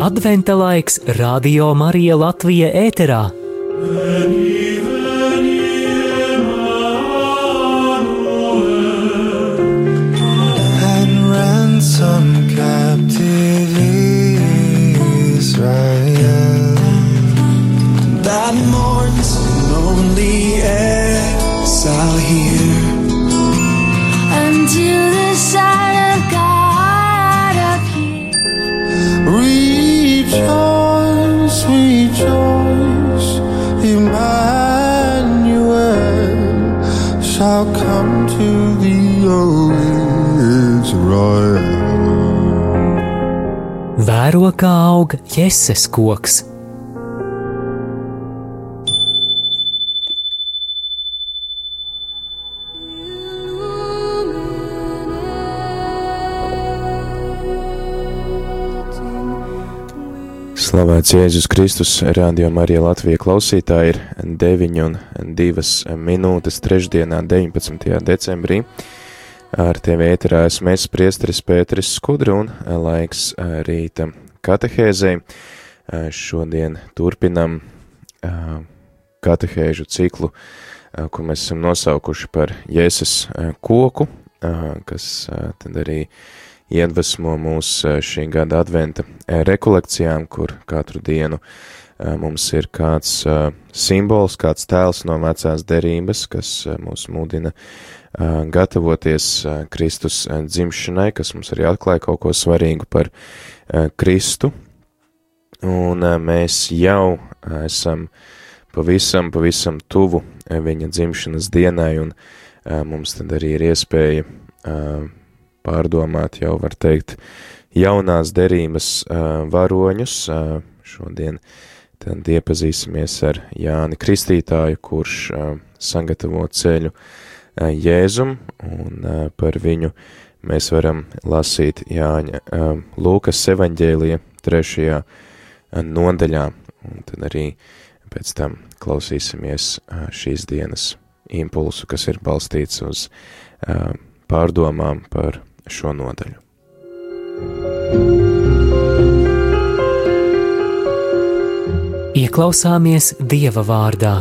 Adventa laiks Radio Marija Latvija ēterā. Vēro kā aug jēzus koks. Slavēts Jēzus Kristus, Radio Marija Latvija klausītāji ir 9 un 2 minūtes trešdienā 19. decembrī. Ar tevi ēterā esmu es priesteris Pēteris Skudra un laiks rīta katehēzei. Šodien turpinam katehēžu ciklu, ko mēs esam nosaukuši par Jēzus koku, kas tad arī iedvesmo mūs šī gada adventa rekolekcijām, kur katru dienu mums ir kāds simbols, kāds tēls no vecās derības, kas mūs mudina gatavoties Kristus dzimšanai, kas mums arī atklāja kaut ko svarīgu par Kristu. Un mēs jau esam pavisam, pavisam tuvu viņa dzimšanas dienai, un mums tad arī ir iespēja pārdomāt jau, var teikt, jaunās derības varoņus. Šodien tad iepazīsimies ar Jāni Kristītāju, kurš sagatavo ceļu uh, Jēzum, un uh, par viņu mēs varam lasīt Jāņa uh, Lūkas evaņģēlija trešajā nodaļā, un tad arī pēc tam klausīsimies šīs dienas impulsu, kas ir balstīts uz pārdomām par šo nodaļu. Ieklausāmies Dieva vārdā.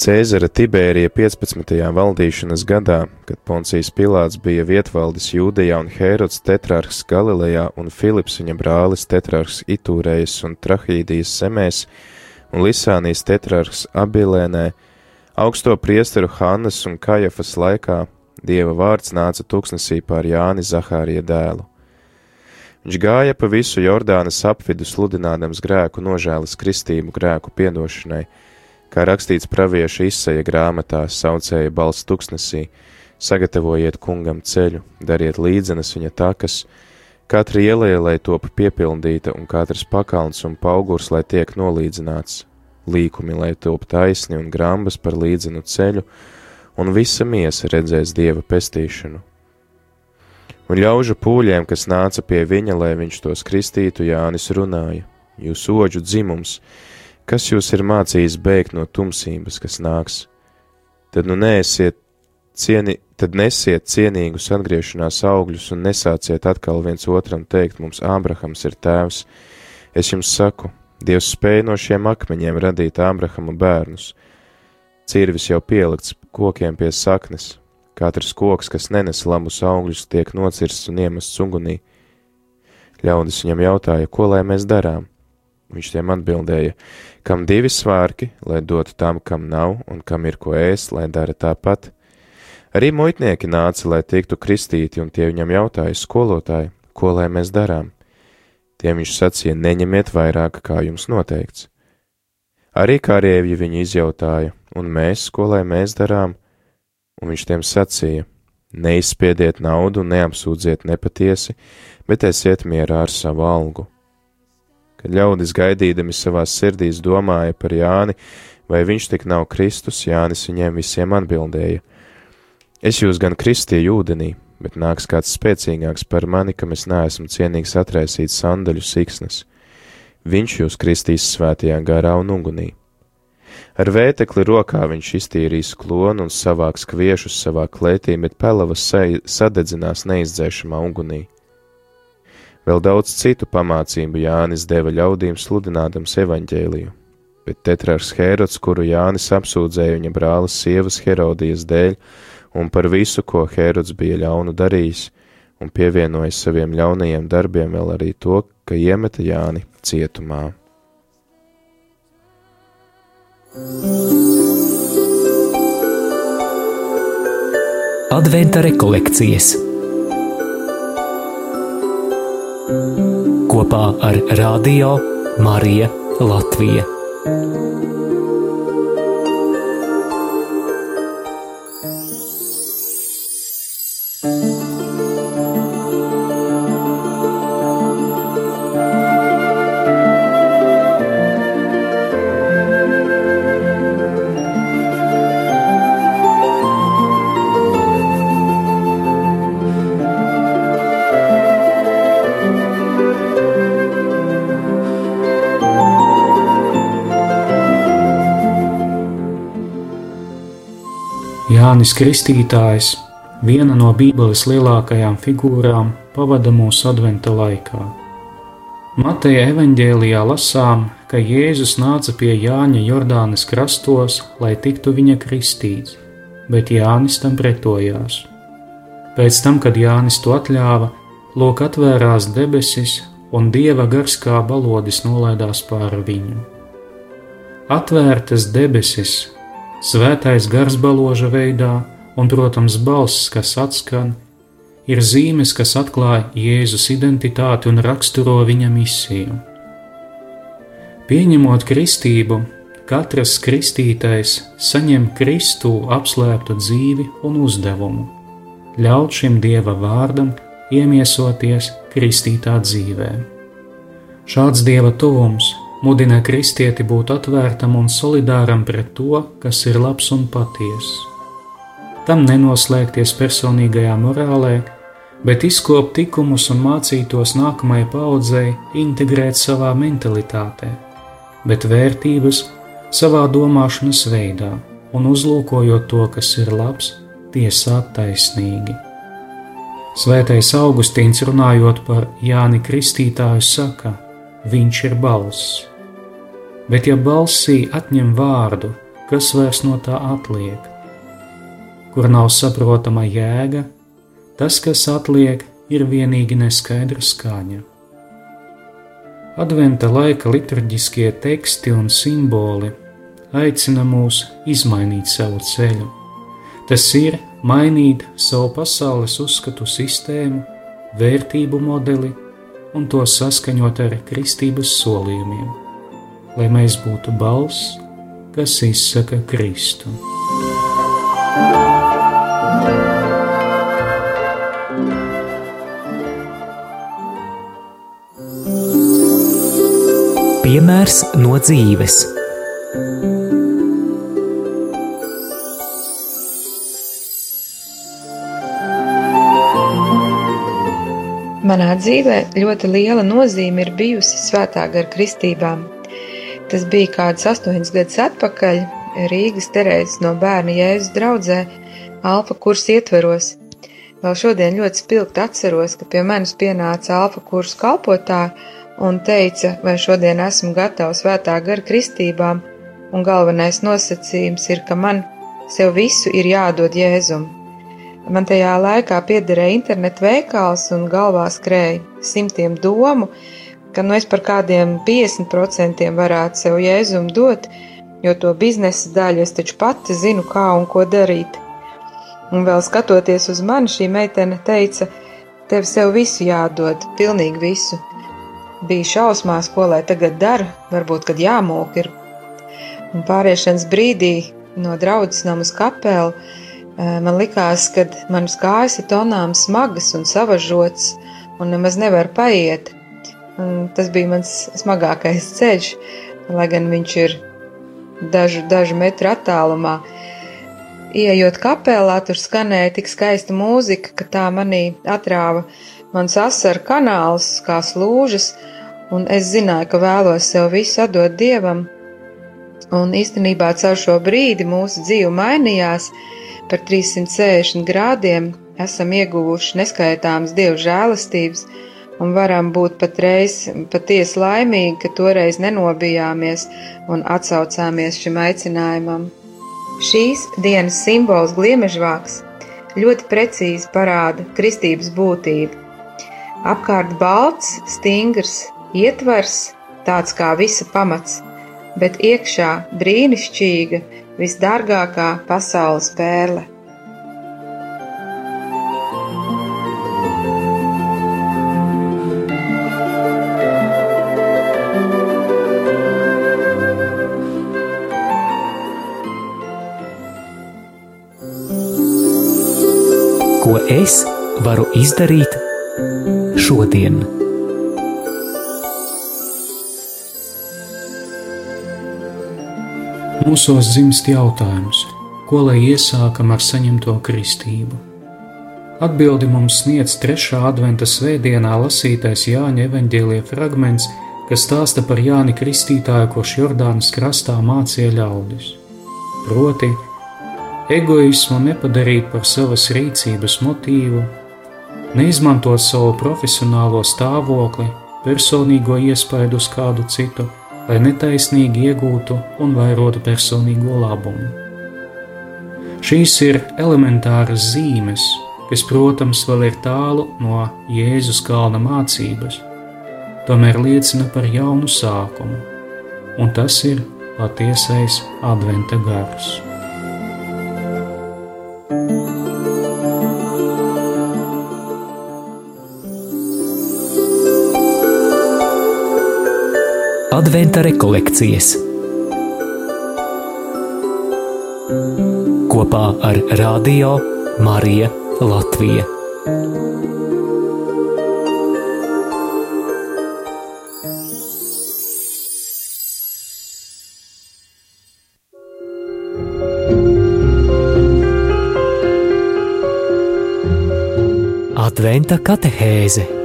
Cēzara Tibērija 15. valdīšanas gadā, kad Poncijas Pilāts bija vietvaldis Jūdejā un Hērods tetrārhs Galilejā un Filips viņa brālis tetrārhs Itūrējas un Trahīdijas semēs un Lisānijas tetrārhs Abilēnē, augsto priesteru Hannes un Kajafas laikā Dieva vārds nāca tuksnesī pār Jāni Zahārija dēlu. Viņš gāja pa visu Jordānas apvidu sludinādams grēku nožēlas kristību grēku piedošanai, kā rakstīts pravieša izseja grāmatā, saucēja balss tuksnesī, sagatavojiet kungam ceļu, dariet līdzenas viņa takas, katra ielēja, lai top piepildīta, un katrs pakalns un paugurs, lai tiek nolīdzināts, līkumi, lai top taisni un grambas par līdzenu ceļu, un visa miesa redzēs dieva pestīšanu. Un ļaužu pūļiem, kas nāca pie viņa, lai viņš tos kristītu, Jānis runāja: Jūs oģu dzimums, kas jūs ir mācījis bēgt no tumsības, kas nāks? Tad nu neesiet cieni, tad nesiet cienīgus atgriešanās augļus un nesāciet atkal viens otram teikt, mums Ābrahams ir tēvs. Es jums saku, Dievs spēja no šiem akmeņiem radīt Ābrahama bērnus. Cirvis jau pielikts kokiem pie saknes, katrs koks, kas nenes labus augļus, tiek nocirsts un iemests ugunī. Ļaudis viņam jautāja, ko lai mēs darām? Viņš tiem atbildēja, kam divi svārki, lai dotu tam, kam nav, un kam ir ko ēst, lai dara tāpat. Arī muitnieki nāca, lai tiktu kristīti, un tie viņam jautāja, skolotāji, ko lai mēs darām? Tiem viņš sacīja, neņemiet vairāk, kā jums noteikts. Arī kārievi viņu izjautāja, un mēs, ko lai mēs darām? Un viņš tiem sacīja, neizspiediet naudu, neapsūdziet nepatiesi, bet esiet mierā ar savu algu. Kad ļaudis gaidīdami savās sirdīs domāja par Jāni, vai viņš tik nav Kristus, Jānis viņiem visiem atbildēja: Es jūs gan kristīju ūdenī, bet nāks kāds spēcīgāks par mani, kam es neesmu cienīgs atraisīt sandaļu siksnas. Viņš jūs kristīs svētajā garā un ugunī. Ar vētekli rokā viņš iztīrīs klonu un savāks kviešus savā klētī, bet pelavas sadedzinās neizdzēšamā ugunī. Vēl daudz citu pamācību Jānis deva ļaudīm sludinādams evaņģēliju, bet tetrārs Hērods, kuru Jānis apsūdzēja viņa brālis sievas Herodijas dēļ, un par visu, ko Hērods bija ļaunu darījis, un pievienojis saviem ļaunajiem darbiem vēl arī to, ka iemeta Jāni cietumā. Adventa rekolekcijas kopā ar Radio Mariju Latviju. Jānis Kristītājs, viena no Bībeles lielākajām figūrām, pavada mūsu adventa laikā. Mateja evanģēlijā lasām, ka Jēzus nāca pie Jāņa Jordānas krastos, lai tiktu viņa kristīts, bet Jānis tam pretojās. Pēc tam, kad Jānis to atļāva, lūk atvērās debesis, un dieva gars kā balodis nolaidās pāri viņu. Atvērtas debesis Svētais gars baloža veidā un, protams, balss, kas atskan, ir zīmes, kas atklāja Jēzus identitāti un raksturo viņa misiju. Pieņemot kristību, katrs kristītais saņem Kristu apslēptu dzīvi un uzdevumu - ļaut šim Dieva vārdam iemiesoties kristītā dzīvē. Šāds Dieva tuvums mudina kristieti būt atvērtam un solidāram pret to, kas ir labs un patiess. Tam nenoslēgties personīgajā morālē, bet izkopt likumus un mācītos nākamajai paudzei integrēt savā mentalitātē, bet vērtības savā domāšanas veidā un uzlūkojot to, kas ir labs, tiesāt taisnīgi. Svētais Augustīns runājot par Jāni Kristītāju saka, viņš ir balss bet ja balsī atņem vārdu, kas vairs no tā atliek? Kur nav saprotama jēga, tas, kas atliek, ir vienīgi neskaidra skaņa. Adventa laika liturģiskie teksti un simboli aicina mūs izmainīt savu ceļu. Tas ir mainīt savu pasaules uzskatu sistēmu, vērtību modeli un to saskaņot ar kristības solījumiem lai mēs būtu balss, kas izsaka Kristu. Piemērs no dzīves. Manā dzīvē ļoti liela nozīme ir bijusi svētā gara kristībām. Tas bija kāds astoņus gadus atpakaļ Rīgas Terēzes no bērna Jēzus draudzē Alfa kursa ietveros. Vēl šodien ļoti spilgti atceros, ka pie manis pienāca Alfa kursa kalpotāja un teica, vai šodien esmu gatavs svētā gara kristībām, un galvenais nosacījums ir, ka man sev visu ir jādod Jēzum. Man tajā laikā piederēja internetu veikals un galvā skrēja simtiem domu, ka nu es par kādiem 50% varētu sev jēzumu dot, jo to biznesa daļu es taču pati zinu, kā un ko darīt. Un vēl skatoties uz mani, šī meitene teica, tev sev visu jādod, pilnīgi visu. Bija šausmās, ko lai tagad dara, varbūt, kad jāmok ir. Un pāriešanas brīdī no draudzes nam uz kapelu man likās, ka manas kājas ir tonām smagas un savažotas un nemaz nevar paiet. Tas bija mans smagākais ceļš, lai gan viņš ir dažu, dažu metru attālumā. Iejot kapelā, tur skanēja tik skaista mūzika, ka tā manī atrāva mans asaru kanāls, kā slūžas, un es zināju, ka vēlos sev visu atdot dievam. Un īstenībā caur šo brīdi mūsu dzīve mainījās par 360 grādiem, esam ieguvuši neskaitāmas dievu žēlastības un varam būt patreiz patiesi laimīgi, ka toreiz nenobijāmies un atsaucāmies šim aicinājumam. Šīs dienas simbols gliemežvāks ļoti precīzi parāda kristības būtību. Apkārt balts, stingrs, ietvers, tāds kā visa pamats, bet iekšā brīnišķīga, visdārgākā pasaules pērle. Es varu izdarīt šodien? Mūsos dzimst jautājums, ko lai iesākam ar saņemto kristību. Atbildi mums sniedz trešā adventa svētdienā lasītais Jāņa evaņģēlie fragments, kas stāsta par Jāni Kristītāju, kurš Jordānas krastā mācīja ļaudis. Proti, egoismu nepadarīt par savas rīcības motīvu, neizmantot savu profesionālo stāvokli, personīgo iespaidu uz kādu citu, lai netaisnīgi iegūtu un vairotu personīgo labumu. Šīs ir elementāras zīmes, kas, protams, vēl ir tālu no Jēzus kalna mācības, tomēr liecina par jaunu sākumu, un tas ir patiesais adventa gars. Adventa rekolekcijas kopā ar Radio Mariju Latviju. Adventa katehēze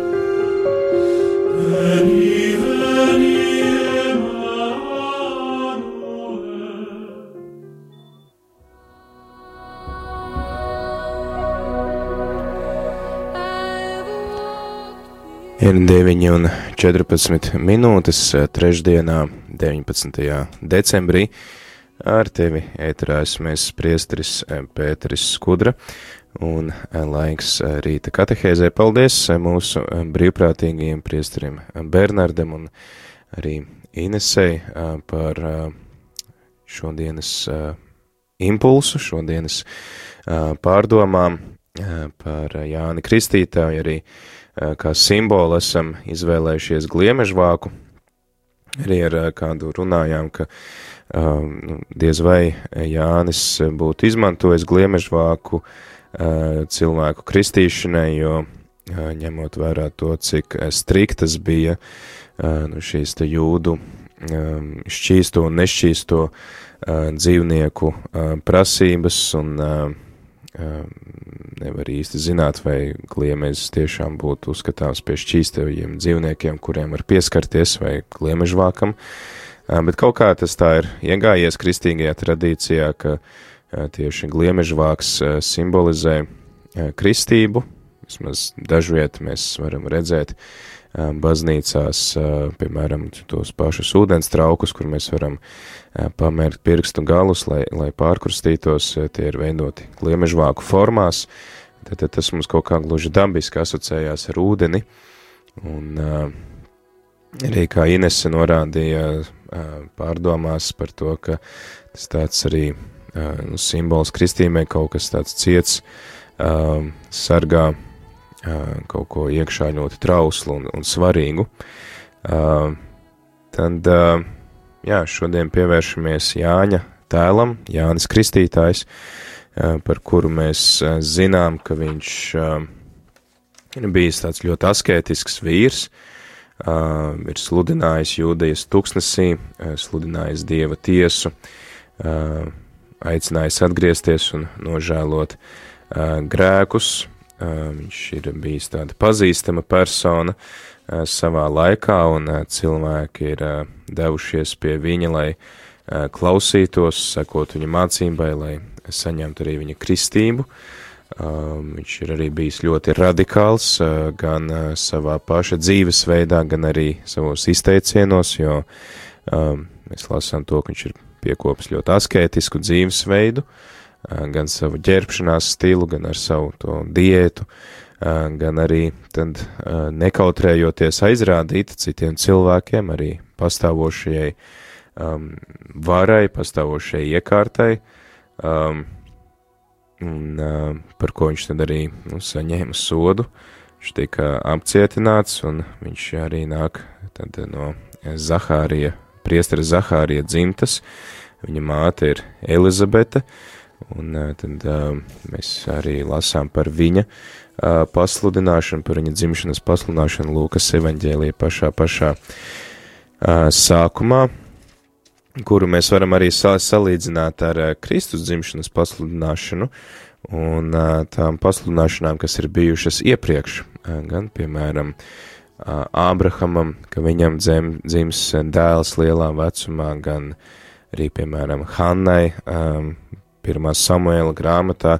Ir 9 un 14 minūtes trešdienā, 19. decembrī. Ar tevi ēterā esmu priesteris Pēteris Skudra un laiks rīta katehēzē. Paldies mūsu brīvprātīgajiem priesterim Bernardam un arī Inesei par šodienas impulsu, šodienas pārdomām par Jāni Kristītāju arī kā simbolu esam izvēlējušies gliemežvāku. Arī ar kādu runājām, ka um, diez vai Jānis būtu izmantojis gliemežvāku uh, cilvēku kristīšanai, jo uh, ņemot vērā to, cik striktas bija uh, nu, šīs te jūdu um, šķīsto un nešķīsto dzīvnieku prasības un nevar īsti zināt, vai kliemezis tiešām būtu uzskatāms pie šķīstajiem dzīvniekiem, kuriem var pieskarties, vai kliemežvākam, bet kaut kā tas tā ir iegājies kristīgajā tradīcijā, ka tieši gliemežvāks simbolizē kristību, vismaz dažviet mēs varam redzēt, baznīcās, piemēram, tos pašus ūdens traukus, kur mēs varam pamērt pirkstu galus, lai, lai pārkrustītos, tie ir veidoti gliemežvāku formās, tad, tad tas mums kaut kā gluži dabiski asociējās ar ūdeni, un arī kā Inese norādīja pārdomās par to, ka tas tāds arī nu, simbols kristīmē kaut kas tāds ciets, sargā kaut ko iekšā ļoti trauslu un, un svarīgu. Tad, jā, šodien pievēršamies Jāņa tēlam, Jānis Kristītājs, par kuru mēs zinām, ka viņš ir bijis tāds ļoti askētisks vīrs, ir sludinājis jūdejas tuksnesī, sludinājis dieva tiesu, aicinājis atgriezties un nožēlot grēkus, Viņš ir bijis tāda pazīstama persona savā laikā, un cilvēki ir devušies pie viņa, lai klausītos, sekot viņa mācībai, lai saņemtu arī viņa kristību. Viņš ir arī bijis ļoti radikāls gan savā paša dzīvesveidā, gan arī savos izteicienos, jo mēs lasām to, ka viņš ir piekopis ļoti askētisku dzīvesveidu, gan savu ģērbšanās stilu, gan ar savu to diētu, gan arī tad nekautrējoties aizrādīt citiem cilvēkiem, arī pastāvošajai um, varai, pastāvošajai iekārtai, um, un uh, par ko viņš tad arī nu, saņēma sodu. Viņš tika apcietināts, un viņš arī nāk tad no Zahārija, priestera Zahārija dzimtas. Viņa māte ir Elizabete, un uh, tad uh, mēs arī lasām par viņa uh, pasludināšanu, par viņa dzimšanas pasludināšanu Lūkas evaņģēlija pašā pašā uh, sākumā, kuru mēs varam arī salīdzināt ar Kristus dzimšanas pasludināšanu un tām pasludināšanām, kas ir bijušas iepriekš, gan, piemēram, Ābrahamam, ka viņam dzem, dzims dēls lielā vecumā, gan arī, piemēram, Hannai, pirmā Samuēla grāmatā,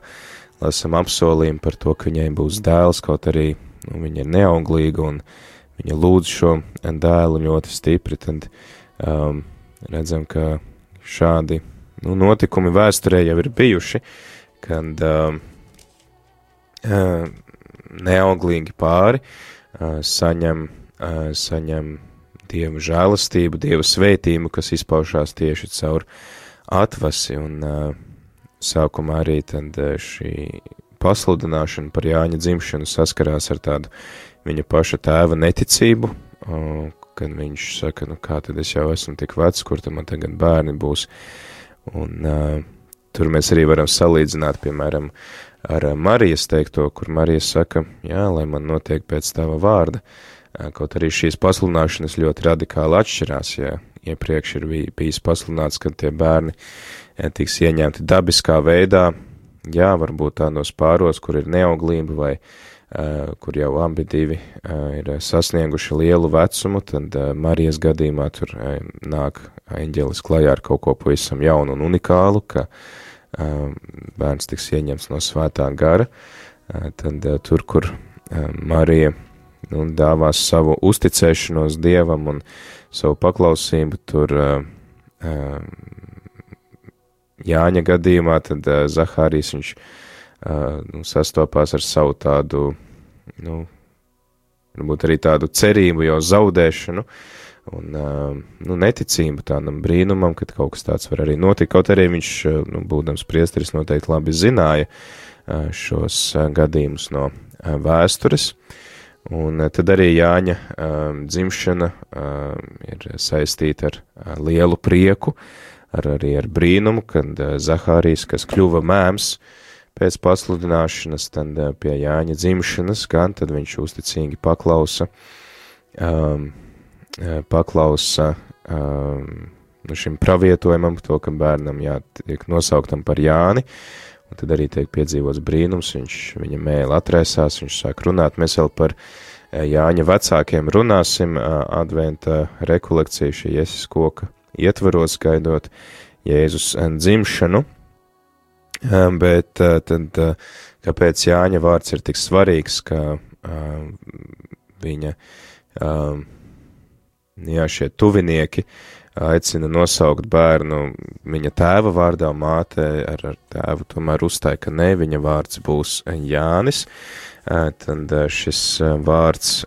lasam apsolījumu par to, ka viņai būs dēls, kaut arī nu, viņa ir neauglīga un viņa lūdz šo dēlu ļoti stipri, tad um, redzam, ka šādi nu, notikumi vēsturē jau ir bijuši, kad uh, uh, neauglīgi pāri uh, saņem, uh, saņem dievu žēlastību, dievu svētību, kas izpaušās tieši caur atvasi, un uh, sākumā arī tad uh, šī pasludināšana par Jāņa dzimšanu saskarās ar tādu viņa paša tēva neticību, kad viņš saka, nu kā tad es jau esmu tik vecs, kur tad man tagad bērni būs. Un uh, tur mēs arī varam salīdzināt, piemēram, ar Marijas teikto, kur Marija saka, jā, lai man notiek pēc tava vārda. Kaut arī šīs pasludināšanas ļoti radikāli atšķirās, ja iepriekš ir bijis pasludināts, ka tie bērni ja, tiks ieņemti dabiskā veidā, jā, varbūt tādos pāros, kur ir neauglība vai uh, kur jau abi divi eh, ir sasnieguši lielu vecumu, tad eh, Marijas gadījumā tur nāk eņģelis klajā ar kaut ko pavisam jaunu un unikālu, ka bērns tiks ieņemts no svētā gara, tad tur, kur Marija nu, dāvās savu uzticēšanos Dievam un savu paklausību, tur Jāņa gadījumā, tad Zahārijas viņš nu, sastopās ar savu tādu, nu, varbūt arī tādu cerību jau zaudēšanu un nu, neticību tādam brīnumam, ka kaut kas tāds var arī notikt. Kaut arī viņš, nu, būdams priesteris, noteikti labi zināja šos gadījumus no vēstures. Un tad arī Jāņa um, dzimšana um, ir saistīta ar uh, lielu prieku, ar, arī ar brīnumu, kad uh, Zahārijas, kas kļuva mēms, pēc pasludināšanas, tad eh, pie Jāņa dzimšanas, gan tad viņš uzticīgi paklausa, um, eh, paklausa um, šim pravietojumam, to, ka bērnam jātiek nosauktam par Jāni, un tad arī tiek piedzīvots brīnums, viņš viņa mēli atrēsās, viņš sāk runāt, mēs vēl par eh, Jāņa vecākiem runāsim, adventa rekolekcija šī Jēzus koka ietvaros, gaidot Jēzus dzimšanu, Bet tad, kāpēc Jāņa vārds ir tik svarīgs, ka viņa, jā, šie tuvinieki aicina nosaukt bērnu viņa tēva vārdā, māte ar, ar tēvu tomēr uzstāja, ka ne, viņa vārds būs Jānis, tad šis vārds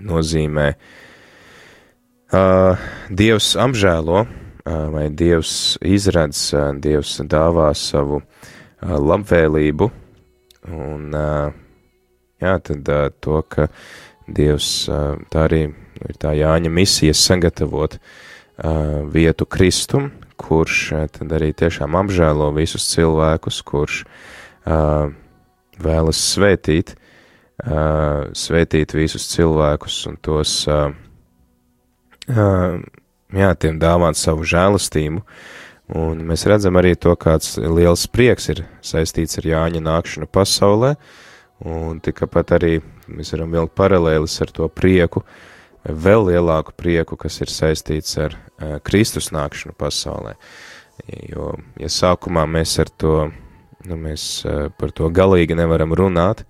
nozīmē Dievs apžēlo, vai Dievs izredz, Dievs dāvā savu labvēlību, un jā, tad to, ka Dievs tā arī ir tā Jāņa misija sagatavot vietu Kristum, kurš tad arī tiešām apžēlo visus cilvēkus, kurš vēlas svētīt, svētīt visus cilvēkus un tos jā, tiem dāvāt savu žēlastību, un mēs redzam arī to, kāds liels prieks ir saistīts ar Jāņa nākšanu pasaulē, un tika pat arī mēs varam vilkt paralēlis ar to prieku, vēl lielāku prieku, kas ir saistīts ar Kristus nākšanu pasaulē. Jo, ja sākumā mēs ar to, nu, mēs par to galīgi nevaram runāt,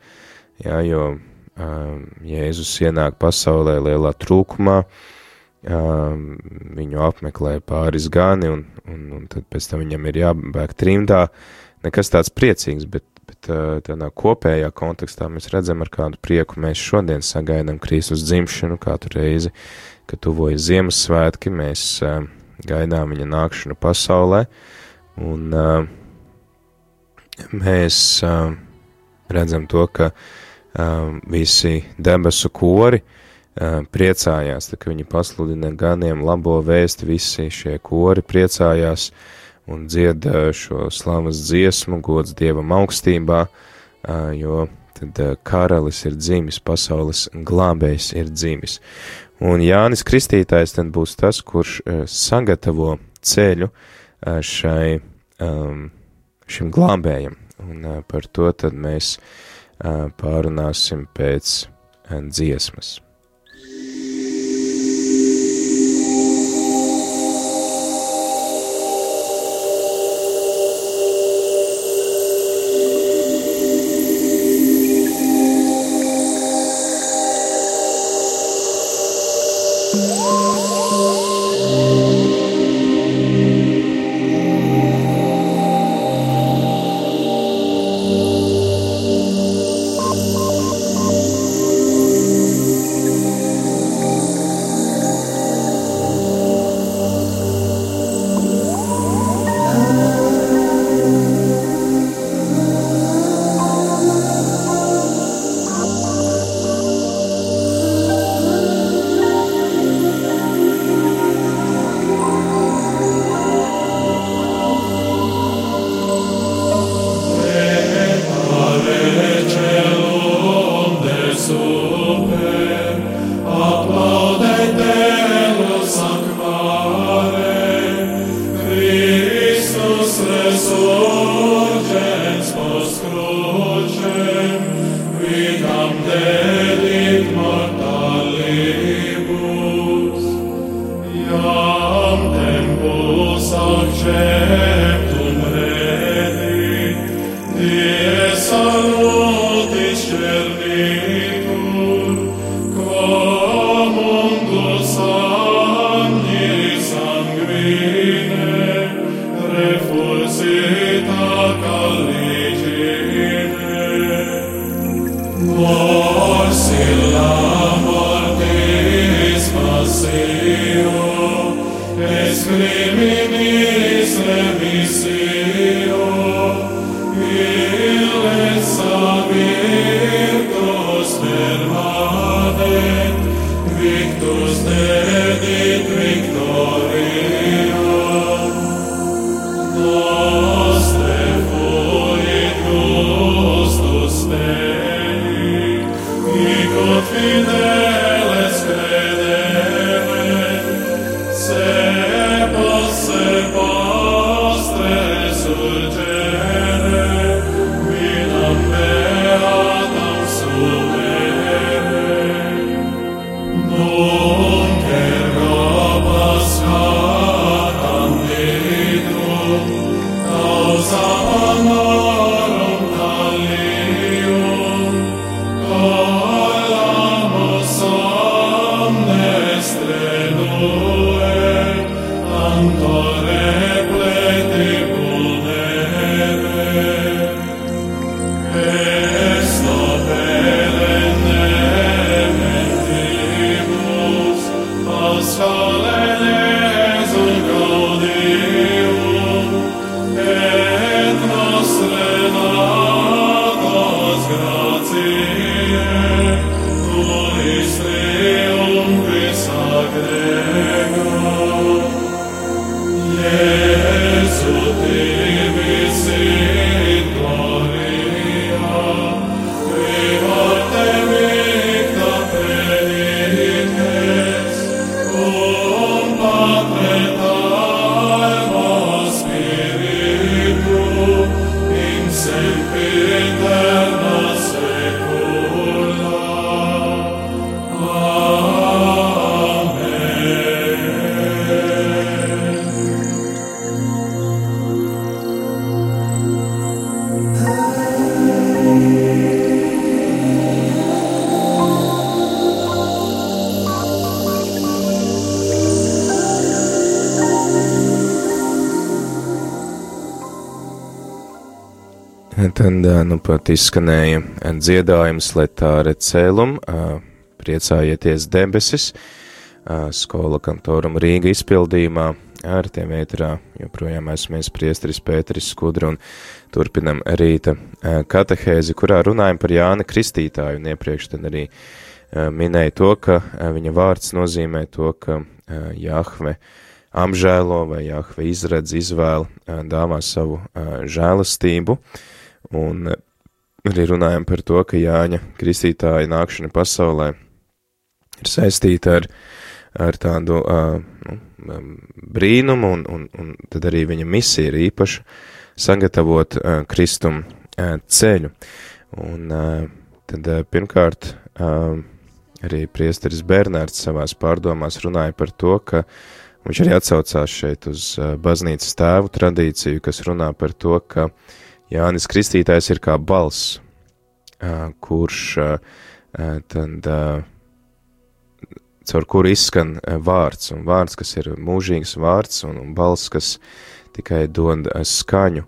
jā, jo Jēzus ienāk pasaulē lielā trūkumā, uh, viņu apmeklē pāris gani, un, un, un tad pēc tam viņam ir jābēg trimdā, nekas tāds priecīgs, bet bet tādā kopējā kontekstā mēs redzam, ar kādu prieku mēs šodien sagaidām Kristus dzimšanu katru reizi, kad tuvojas Ziemassvētki, mēs gaidām viņa nākšanu pasaulē, un mēs redzam to, ka visi debesu kori priecājās, tā ka viņi pasludina ganiem labo vēsti, visi šie kori priecājās, un dzied šo slavas dziesmu, gods Dievam augstībā, jo tad karalis ir dzimis, pasaules glābējs ir dzimis. Un Jānis Kristītājs tad būs tas, kurš sagatavo ceļu šai, šim glābējam, un par to tad mēs pārunāsim pēc dziesmas. Tad, nu, pat izskanēja dziedājums letāre cēlum, priecājieties debesis, skola kantorum Rīga izpildījumā, ar tiem ēterā joprojām esmu mēs priestris Pēteris Skudra un turpinam rīta katehēzi, kurā runājam par Jāna Kristītāju, un iepriekš tad arī minēja to, ka viņa vārds nozīmē to, ka Jahve apžēlo vai Jahve izredz, izvēl, dāvā savu žēlastību, Un eh, arī runājam par to, ka Jāņa Kristītāja nākšana pasaulē ir saistīta ar, ar tādu uh, nu, brīnumu, un, un, un tad arī viņa misija ir īpaša sagatavot uh, Kristumu uh, ceļu. Un uh, tad uh, pirmkārt uh, arī priesteris Bernārds savās pārdomās runāja par to, ka viņš arī atsaucās šeit uz uh, baznīcas tēvu tradīciju, kas runā par to, ka uh, Jānis Kristītājs ir kā balss, kurš tad, caur kuru izskan vārds, un vārds, kas ir mūžīgs vārds, un, un balss, kas tikai dod skaņu,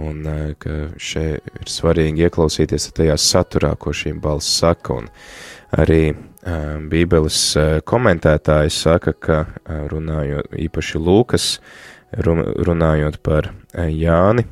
un ka šeit ir svarīgi ieklausīties tajā saturā, ko šī balss saka, un arī Bībeles komentētāji saka, ka runājot īpaši Lūkas, runājot par Jāni,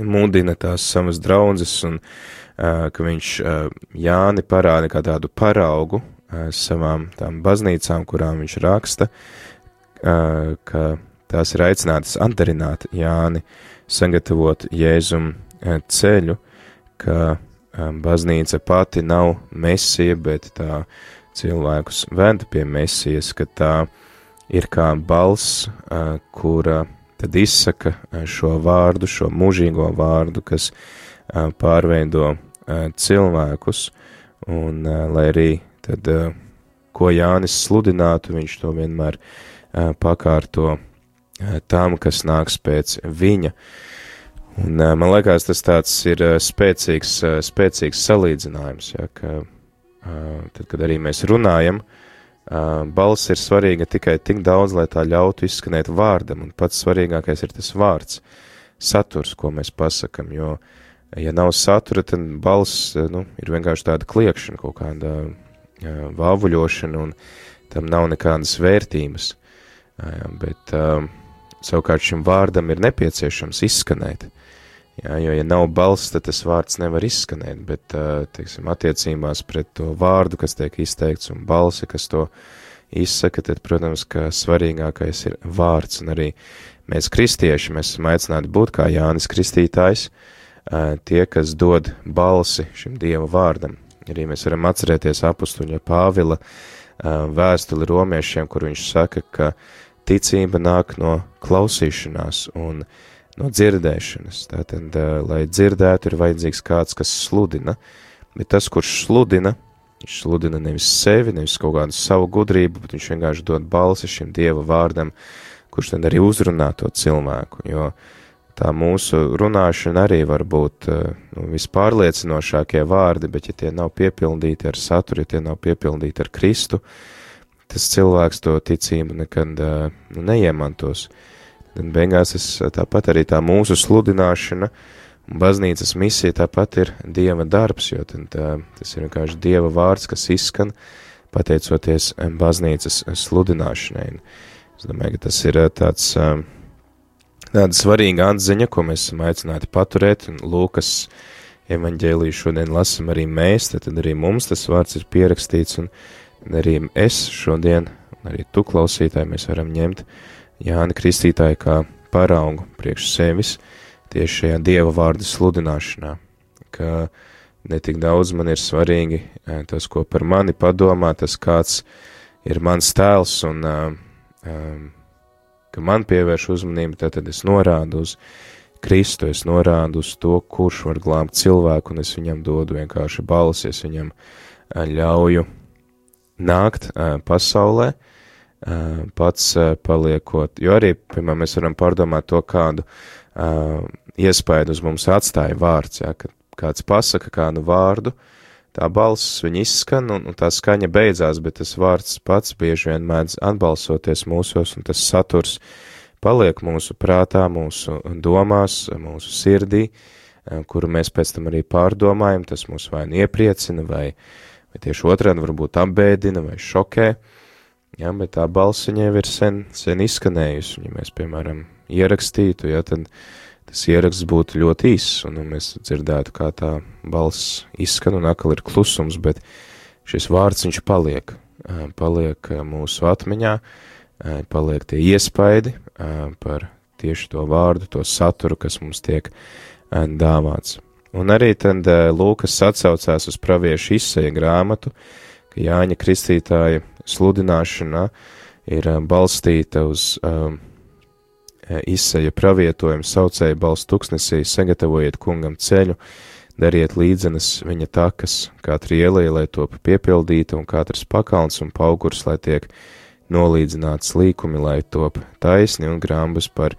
mudina tās savas draudzes un uh, ka viņš uh, Jāni parāda kā tādu paraugu uh, savām tām baznīcām, kurām viņš raksta, uh, ka tās ir aicinātas atdarināt Jāni, sagatavot Jēzum uh, ceļu, ka uh, baznīca pati nav mesija, bet tā cilvēkus veda pie mesijas, ka tā ir kā balss, uh, kura tad izsaka šo vārdu, šo mūžīgo vārdu, kas pārveido cilvēkus, un lai arī tad, ko Jānis sludinātu, viņš to vienmēr pakārto tam, kas nāks pēc viņa. Un man liekas, tas tāds ir spēcīgs, spēcīgs salīdzinājums, ja, ka tad, kad arī mēs runājam, uh, balss ir svarīga tikai tik daudz, lai tā ļautu izskanēt vārdam, un pats svarīgākais ir tas vārds, saturs, ko mēs pasakam, jo, ja nav satura, tad balss, nu, ir vienkārši tāda kliekšana, kaut kāda vāvuļošana, un tam nav nekādas vērtības, bet savukārt šim vārdam ir nepieciešams izskanēt, Jā, jo, ja nav balss, tad tas vārds nevar izskanēt, bet, teiksim, attiecībās pret to vārdu, kas tiek izteikts, un balsi, kas to izsaka, tad, protams, ka svarīgākais ir vārds, un arī mēs kristieši, mēs esam aicināti būt kā Jānis Kristītājs, tie, kas dod balsi šim Dieva vārdam. Arī mēs varam atcerēties apustuņa Pāvila vēstuli romiešiem, kur viņš saka, ka ticība nāk no klausīšanās, un uh, no dzirdēšanas. Tātad, lai dzirdētu, ir vajadzīgs kāds, kas sludina, bet tas, kurš sludina, viņš sludina nevis sevi, nevis kaut kādu savu gudrību, bet viņš vienkārši dod balsi šim Dieva vārdam, kurš tad arī uzrunā to cilvēku, jo tā mūsu runāšana arī var būt nu, vispārliecinošākie vārdi, bet ja tie nav piepildīti ar saturu, ja tie nav piepildīti ar Kristu, tas cilvēks to ticību nekad nu, neiemantos. Uh, Tad beigās es tāpat arī tā mūsu sludināšana baznīcas misija tāpat ir Dieva darbs, jo tā, tas ir vienkārši Dieva vārds, kas izskan pateicoties baznīcas sludināšanai. Es domāju, ka tas ir tāds, tāda svarīga atziņa, ko mēs esam aicināti paturēt, un Lūkas evaņģēliju šodien lasam arī mēs, tad arī mums tas vārds ir pierakstīts, un arī es šodien, un arī tu klausītāji, mēs varam ņemt Jāni Kristītāji kā paraugu priekš sevis tieši šajā Dieva vārda sludināšanā, ka ne tik daudz man ir svarīgi eh, tas, ko par mani padomā, tas kāds ir mans tēls un um, ka man pievērš uzmanību, tad, tad es norādu uz Kristu, es norādu uz to, kurš var glābt cilvēku, un es viņam dodu vienkārši balsi, es viņam ļauju nākt pasaulē, uh, pats paliekot, jo arī, piemēram, mēs varam pārdomāt to, kādu uh, iespēju uz mums atstāja vārds, ja, kad kāds pasaka kādu vārdu, tā balss viņa izskan un, un tā skaņa beidzās, bet tas vārds pats bieži vien mēdz atbalsoties mūsos un tas saturs paliek mūsu prātā, mūsu domās, mūsu sirdī, eh, kuru mēs pēc tam arī pārdomājam, tas mūs vai nu iepriecina, vai, vai tieši otrādi varbūt apbēdina vai šokē. Jā, bet tā balss viņai ir sen, sen izskanējusi, ja mēs, piemēram, ierakstītu, jā, tad tas ieraksts būtu ļoti īss, un, un mēs dzirdētu, kā tā balss izskan, un atkal ir klusums, bet šis vārds viņš paliek, paliek mūsu atmiņā, paliek tie iespaidi par tieši to vārdu, to saturu, kas mums tiek dāvāts. Un arī tad Lūkas atsaucās uz praviešu izseja grāmatu, ka Jāņa Kristītāja sludināšana ir balstīta uz um, izseja pravietojumu saucēja balss tuksnesī, sagatavojiet kungam ceļu, dariet līdzenas viņa takas, katra ielēja, lai top piepildīta, un katrs pakalns un paugurs, lai tiek nolīdzināts līkumi, lai top taisni un grāmbas par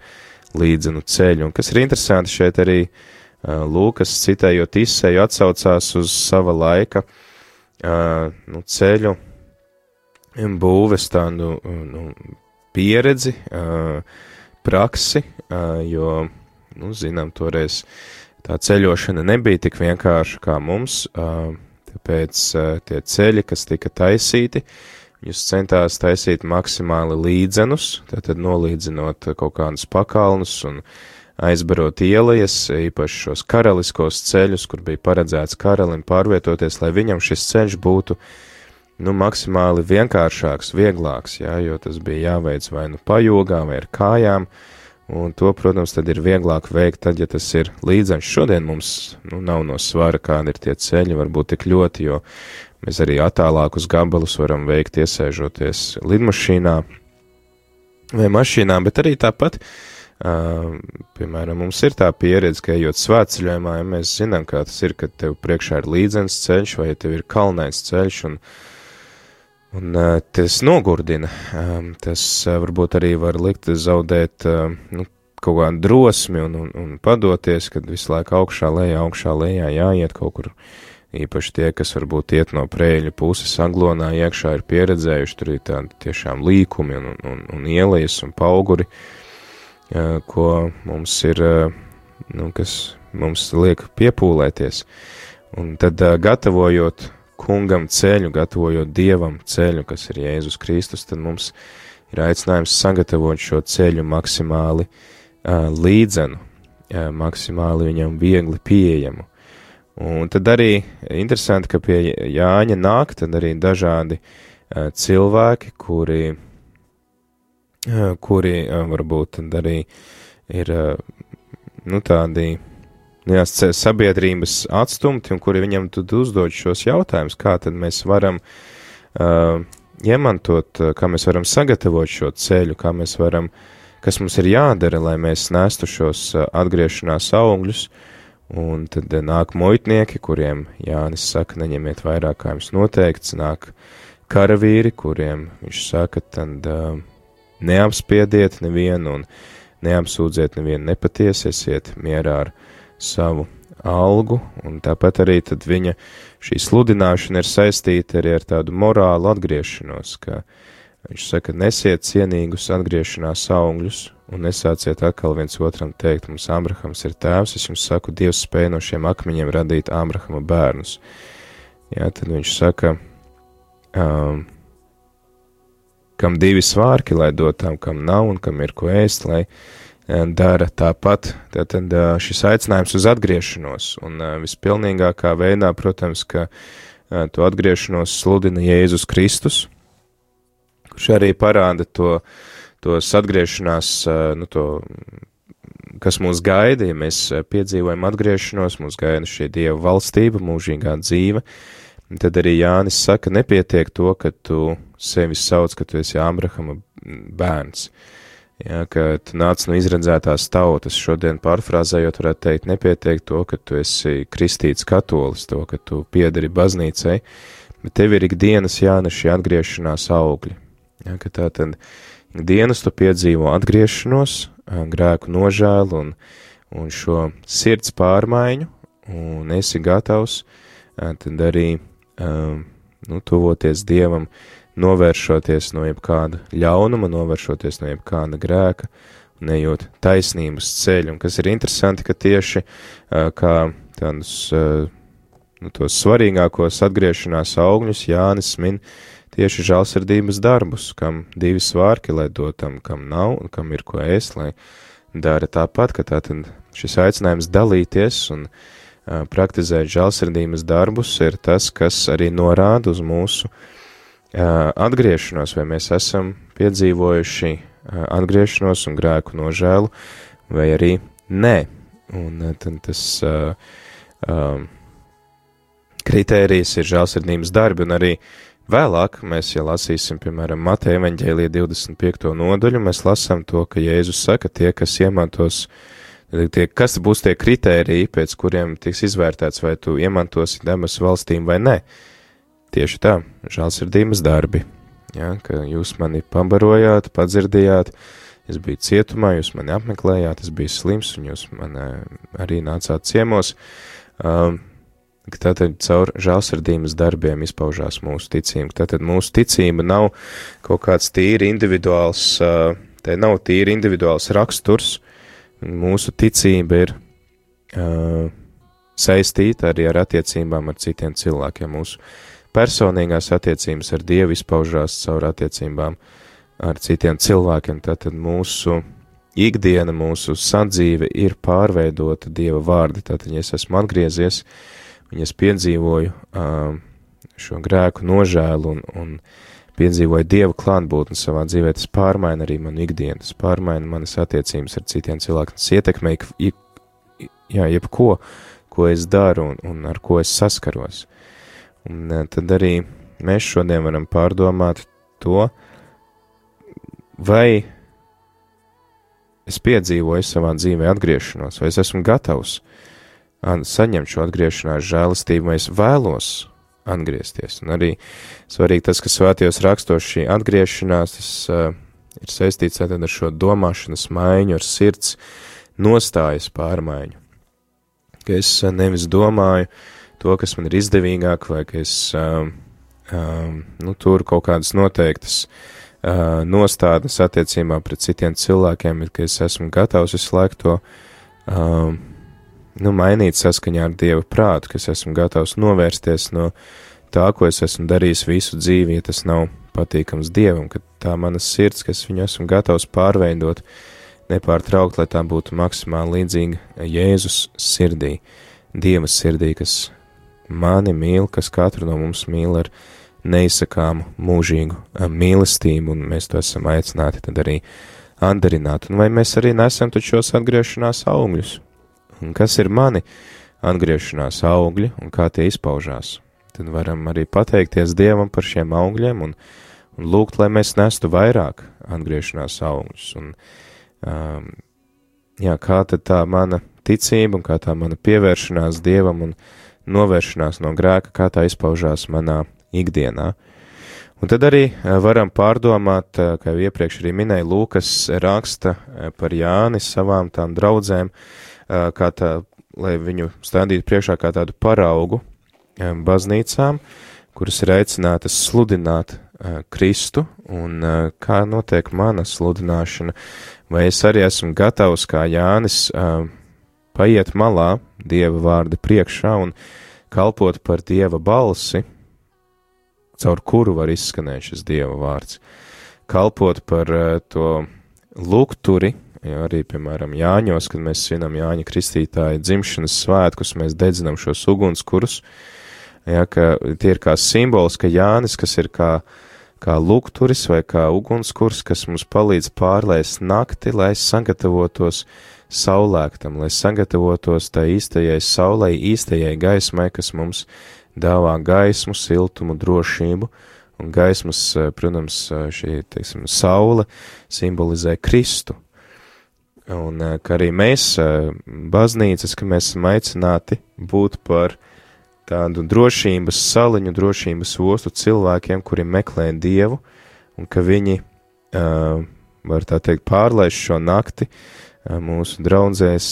līdzenu ceļu. Un kas ir interesanti šeit arī uh, Lūkas citējot izseju atsaucās uz sava laika uh, nu, ceļu būves tādu nu, pieredzi, uh, praksi, jo, nu, zinām, toreiz tā ceļošana nebija tik vienkārša kā mums, tāpēc tie ceļi, kas tika taisīti, jūs centās taisīt maksimāli līdzenus, tātad nolīdzinot kaut kādus pakalnus un aizbarot ielejas, īpaši šos karaliskos ceļus, kur bija paredzēts karalim pārvietoties, lai viņam šis ceļš būtu nu, maksimāli vienkāršāks, vieglāks, jā, jo tas bija jāveic vai nu pajogā, vai ar kājām, un to, protams, tad ir vieglāk veikt, tad, ja tas ir līdzeņš. Šodien mums nu, nav no svara, kādi ir tie ceļi, varbūt tik ļoti, jo mēs arī attālākus gabalus varam veikt iesēžoties lidmašīnā vai mašīnā, bet arī tāpat. Uh, piemēram, mums ir tā pieredze, ka ejot svētceļojumā, ja mēs zinām, kā tas ir, kad tev priekšā ir līdzens ceļš vai ja tev ir kalnains ceļš un uh, Un uh, tas nogurdina, um, tas uh, varbūt arī var likt zaudēt uh, nu, kaut kādu drosmi un, un, un padoties, kad visu laiku augšā, lejā, augšā, lejā jāiet kaut kur. Īpaši tie, kas varbūt iet no prēļu puses aglonā iekšā, ir pieredzējuši, tur ir tādi tiešām līkumi un, un, un ielejas un pauguri, ko mums ir, nu, kas mums liek piepūlēties. Un tad gatavojot kungam ceļu, gatavojot dievam ceļu, kas ir Jēzus Kristus, tad mums ir aicinājums sagatavot šo ceļu maksimāli uh, līdzenu, uh, maksimāli viņam viegli pieejamu. Un tad arī interesanti, ka pie Jāņa nāk tad arī dažādi uh, cilvēki, kuri, uh, kuri uh, varbūt tad arī ir, uh, nu, tādi nu, jā, sabiedrības atstumti un kuri viņam tad uzdod šos jautājumus, kā tad mēs varam uh, iemantot, kā mēs varam sagatavot šo ceļu, kā mēs varam, kas mums ir jādara, lai mēs nestu šos atgriešanās augļus, un tad nāk muitnieki, kuriem Jānis saka, neņemiet vairāk, kā jums noteikts, nāk karavīri, kuriem viņš saka, tad uh, neapspiediet nevienu un neapsūdziet nevienu nepatiesi, esiet mierā ar savu algu, un tāpat arī viņa šī sludināšana ir saistīta arī ar tādu morālu atgriešanos, ka viņš saka, nesiet cienīgus atgriešanās augļus, un nesāciet atkal viens otram teikt, mums Abrahams ir tēvs, es jums saku, Dievs spēj no šiem akmeņiem radīt Abrahama bērnus. Jā, tad viņš saka, um, kam divi svārki, lai dot tam, kam nav, un kam ir ko ēst, lai dara tāpat. Tātad šis aicinājums uz atgriešanos, un vispilnīgākā veidā, protams, ka to atgriešanos sludina Jēzus Kristus, kurš arī parāda to, tos atgriešanās, nu, to, kas mūs gaida, ja mēs piedzīvojam atgriešanos, mūs gaida šī Dieva valstība, mūžīgā dzīve, tad arī Jānis saka, nepietiek to, ka tu sevi sauc, ka tu esi Ābrahama bērns. Uh, Ja, ka tu nāc no izredzētās tautas, šodien pārfrāzējot, varētu teikt, nepietiek to, ka tu esi kristīts katolis, to, ka tu piederi baznīcai, bet tev ir ikdienas jānes šī atgriešanās augļi. Ja, ka tā tad ikdienas tu piedzīvo atgriešanos, grēku nožēlu un, un šo sirds pārmaiņu, un esi gatavs tad arī nu, tuvoties Dievam, novēršoties no jebkāda ļaunuma, novēršoties no jebkāda grēka, nejūt taisnības ceļu, un kas ir interesanti, ka tieši uh, kā tādus uh, nu, tos svarīgākos atgriešanās augļus Jānis min tieši žālsirdības darbus, kam divi svārki, lai dotam, kam nav, un kam ir ko ēst, lai dara tāpat, ka tātad šis aicinājums dalīties un uh, praktizēt žālsirdības darbus ir tas, kas arī norāda uz mūsu uh, atgriešanos, vai mēs esam piedzīvojuši atgriešanos un grēku nožēlu, vai arī nē. Un tad tas uh, um, kritērijs ir žēlsirdības darbi, un arī vēlāk mēs, ja lasīsim, piemēram, Mateja evaņģēlija 25. nodaļu, mēs lasām to, ka Jēzus saka, tie, kas iemantos, tie, kas būs tie kritēriji, pēc kuriem tiks izvērtēts, vai tu iemantosi debesu valstīm vai nē. Tieši tā, žēlsirdības darbi ja, ka jūs mani pabarojāt, padzirdījāt, es biju cietumā, jūs mani apmeklējāt, es biju slims, un jūs man arī nācāt ciemos. Um, Tātad caur žālsirdības darbiem izpaužās mūsu ticība. Tātad mūsu ticība nav kaut kāds tīri individuāls, uh, te nav tīri individuāls raksturs. Mūsu ticība ir uh, saistīta arī ar attiecībām ar citiem cilvēkiem. Mūsu personīgās attiecības ar Dievu izpaužās caur attiecībām ar citiem cilvēkiem. Tātad mūsu ikdiena, mūsu sadzīve ir pārveidota Dieva vārdi. Tātad, ja es esmu atgriezies, un es piedzīvoju uh, šo grēku nožēlu un, un piedzīvoju Dieva klātbūtni savā dzīvē, tas pārmaina arī manu ikdienu, tas pārmaina manas attiecības ar citiem cilvēkiem, tas ietekmē ik, jā, jebko, ko es daru un, un ar ko es saskaros. Un eh, tad arī mēs šodien varam pārdomāt to, vai es piedzīvoju savā dzīvē atgriešanos, vai es esmu gatavs saņemt šo atgriešanās žēlastību, vai es vēlos atgriezties. Un arī svarīgi tas, ka svētajos rakstos šī atgriešanās, tas uh, ir saistīts ar šo domāšanas maiņu, ar sirds nostājas pārmaiņu. Ka es nevis domāju, uh, to, kas man ir izdevīgāk, vai ka es um, um, nu, turu kaut kādas noteiktas uh, nostādnes attiecībā pret citiem cilvēkiem, bet ka es esmu gatavs visu laiku to um, nu, mainīt saskaņā ar Dieva prātu, ka es esmu gatavs novērsties no tā, ko es esmu darījis visu dzīvi, ja tas nav patīkams Dievam, ka tā mana sirds, kas viņu esmu gatavs pārveidot, nepārtraukt, lai tā būtu maksimāli līdzīga Jēzus sirdī, Dieva sirdī, kas mani mīl, kas katru no mums mīl ar neizsakāmu mūžīgu eh, mīlestību, un mēs to esam aicināti tad arī andarināt. Un vai mēs arī nesam taču šos atgriešanās augļus? Un kas ir mani atgriešanās augļi un kā tie izpaužās? Tad varam arī pateikties Dievam par šiem augļiem un, un lūgt, lai mēs nestu vairāk atgriešanās augļus. Un, um, jā, kā tad tā mana ticība un kā tā mana pievēršanās Dievam un novēršanās no grēka, kā tā izpaužās manā ikdienā. Un tad arī eh, varam pārdomāt, eh, kā jau iepriekš arī minēja, Lūkas raksta eh, par Jāni savām tām draudzēm, kā tā, lai viņu stādītu priekšā kā tādu paraugu baznīcām, kuras ir aicinātas sludināt Kristu, un kā notiek mana sludināšana, vai es arī esmu gatavs kā Jānis paiet malā Dieva vārda priekšā un kalpot par Dieva balsi, caur kuru var izskanēt šis Dieva vārds. Kalpot par uh, to lukturi, ja arī, piemēram, Jāņos, kad mēs svinam Jāņa Kristītāja dzimšanas svētkus, mēs dedzinam šos ugunskurus, ja, ka tie ir kā simbols, ka Jānis, kas ir kā, kā lukturis vai kā ugunskurs, kas mums palīdz pārlēst nakti, lai sagatavotos saulēktam, lai sagatavotos tai īstajai saulei, īstajai gaismai, kas mums dāvā gaismu, siltumu, drošību, un gaismas, eh, protams, eh, šī, teiksim, saule simbolizē Kristu. Un eh, ka arī mēs, baznīcas, ka mēs esam aicināti būt par tādu drošības saliņu, drošības ostu cilvēkiem, kuri meklē Dievu, un ka viņi, var tā teikt, pārlaiž šo nakti, mūsu draudzēs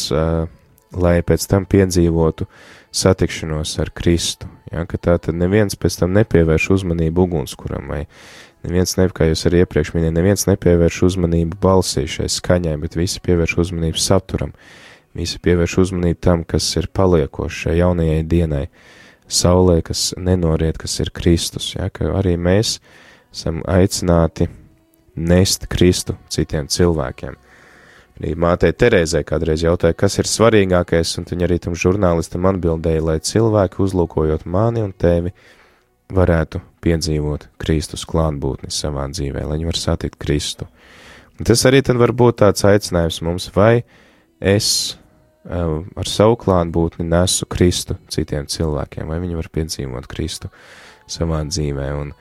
lai pēc tam piedzīvotu satikšanos ar Kristu. Ja, ka tā tad neviens pēc tam nepievērš uzmanību ugunskuram, vai neviens, ne, kā jūs arī iepriekš minējāt, neviens nepievērš uzmanību balsī šai skaņai, bet visi pievērš uzmanību saturam, visi pievērš uzmanību tam, kas ir paliekošs šai jaunajai dienai, saulē, kas nenoriet, kas ir Kristus, ja, ka arī mēs esam aicināti nest Kristu citiem cilvēkiem. Arī mātei Terēzē kādreiz jautāja, kas ir svarīgākais, un viņa arī tam žurnālistam atbildēja, lai cilvēki, uzlūkojot mani un tevi, varētu piedzīvot Kristus klātbūtni savā dzīvē, lai viņi var satikt Kristu. Un tas arī tad var būt tāds aicinājums mums, vai es uh, ar savu klātbūtni nesu Kristu citiem cilvēkiem, vai viņi var piedzīvot Kristu savā dzīvē, un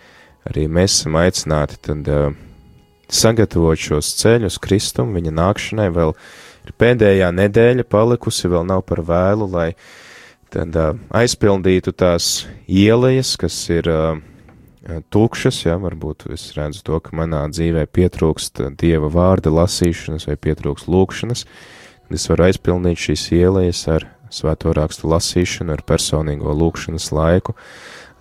arī mēs esam aicināti tad uh, sagatavot šos ceļus Kristum, viņa nākšanai vēl ir pēdējā nedēļa palikusi, vēl nav par vēlu, lai tad aizpildītu tās ielejas, kas ir tukšas, ja, varbūt es redzu to, ka manā dzīvē pietrūkst Dieva vārda lasīšanas vai pietrūkst lūkšanas, tad es varu aizpildīt šīs ielejas ar svēto rakstu lasīšanu, ar personīgo lūkšanas laiku,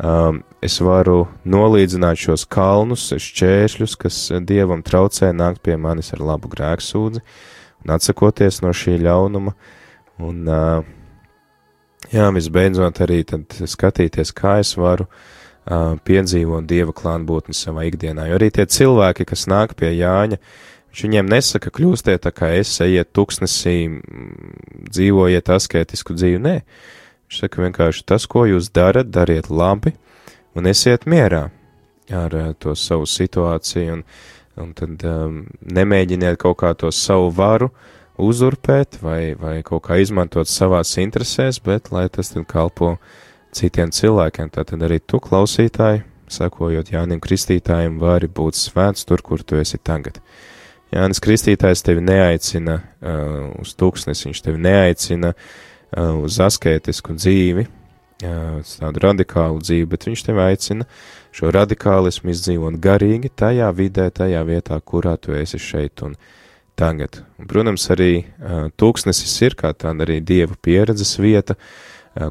um, es varu nolīdzināt šos kalnus, šķēršļus, kas dievam traucē nākt pie manis ar labu grēksūdzi un atsakoties no šī ļaunuma. Un, jā, visbeidzot arī skatīties, kā es varu piedzīvot dieva klātbūtni savā ikdienā. Jo arī tie cilvēki, kas nāk pie Jāņa, viņš viņiem nesaka, kļūstiet tā kā es, ejiet tuksnesī, dzīvojiet askētisku dzīvi. Nē, viņš saka vienkārši tas, ko jūs darat, dariet labi un esiet mierā ar uh, to savu situāciju, un, un tad um, nemēģiniet kaut kā to savu varu uzurpēt vai, vai kaut kā izmantot savās interesēs, bet lai tas tad kalpo citiem cilvēkiem. Tātad arī tu, klausītāji, sakojot Jānim Kristītājiem, vari būt svēts tur, kur tu esi tagad. Jānis Kristītājs tevi neaicina uh, uz tūkstnes, viņš tevi neaicina uh, uz askētisku dzīvi, tādu radikālu dzīvi, bet viņš tevi aicina šo radikālismu izdzīvot garīgi tajā vidē, tajā vietā, kurā tu esi šeit un tagad. Un, protams, arī tūkstnesis ir kā tāda arī dieva pieredzes vieta,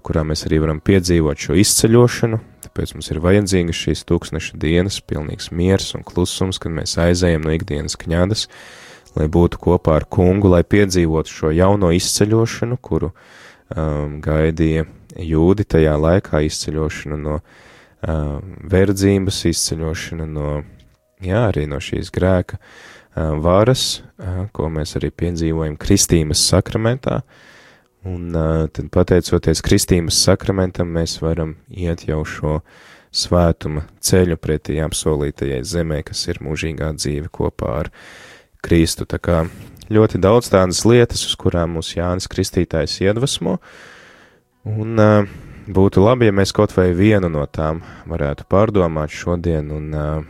kurā mēs arī varam piedzīvot šo izceļošanu, tāpēc mums ir vajadzīgas šīs tūkstneša dienas, pilnīgs miers un klusums, kad mēs aizējam no ikdienas kņadas, lai būtu kopā ar kungu, lai piedzīvotu šo jauno izceļošanu, kuru um, gaidīja jūdi tajā laikā izceļošana no uh, verdzības, izceļošana no, jā, arī no šīs grēka uh, varas, uh, ko mēs arī piedzīvojam Kristīmas sakramentā, un uh, tad pateicoties Kristīmas sakramentam, mēs varam iet jau šo svētuma ceļu pretī apsolītajai zemē, kas ir mūžīgā dzīve kopā ar Kristu. Tā kā ļoti daudz tādas lietas, uz kurām mūs Jānis Kristītājs iedvesmo, uh, Un uh, būtu labi, ja mēs kaut vai vienu no tām varētu pārdomāt šodien un uh,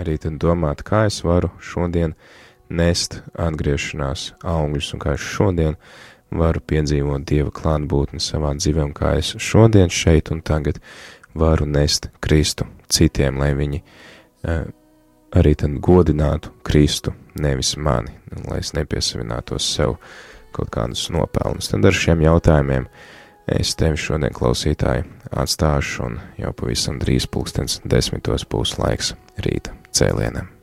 arī tad domāt, kā es varu šodien nest atgriešanās augļus un kā es šodien varu piedzīvot Dieva klātbūtni savā dzīvē un kā es šodien šeit un tagad varu nest Kristu citiem, lai viņi uh, arī tad godinātu Kristu, nevis mani, lai es nepiesavinātos sev kaut kādus nopelnus. Tad ar šiem jautājumiem Es tevi šodien, klausītāji, atstāšu, un jau pavisam drīz pulkstens desmitos būs laiks rīta cēlienam.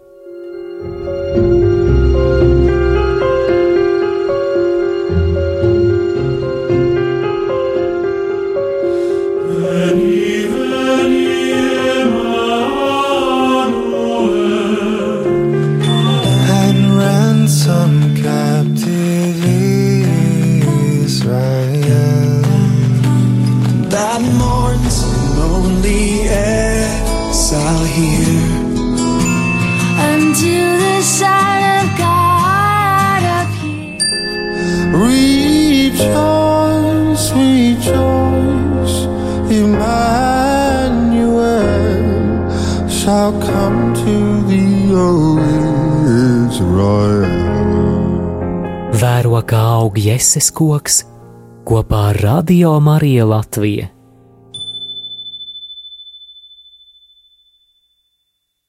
Vēro kā aug jēses koks kopā ar Radio Mariju Latviju.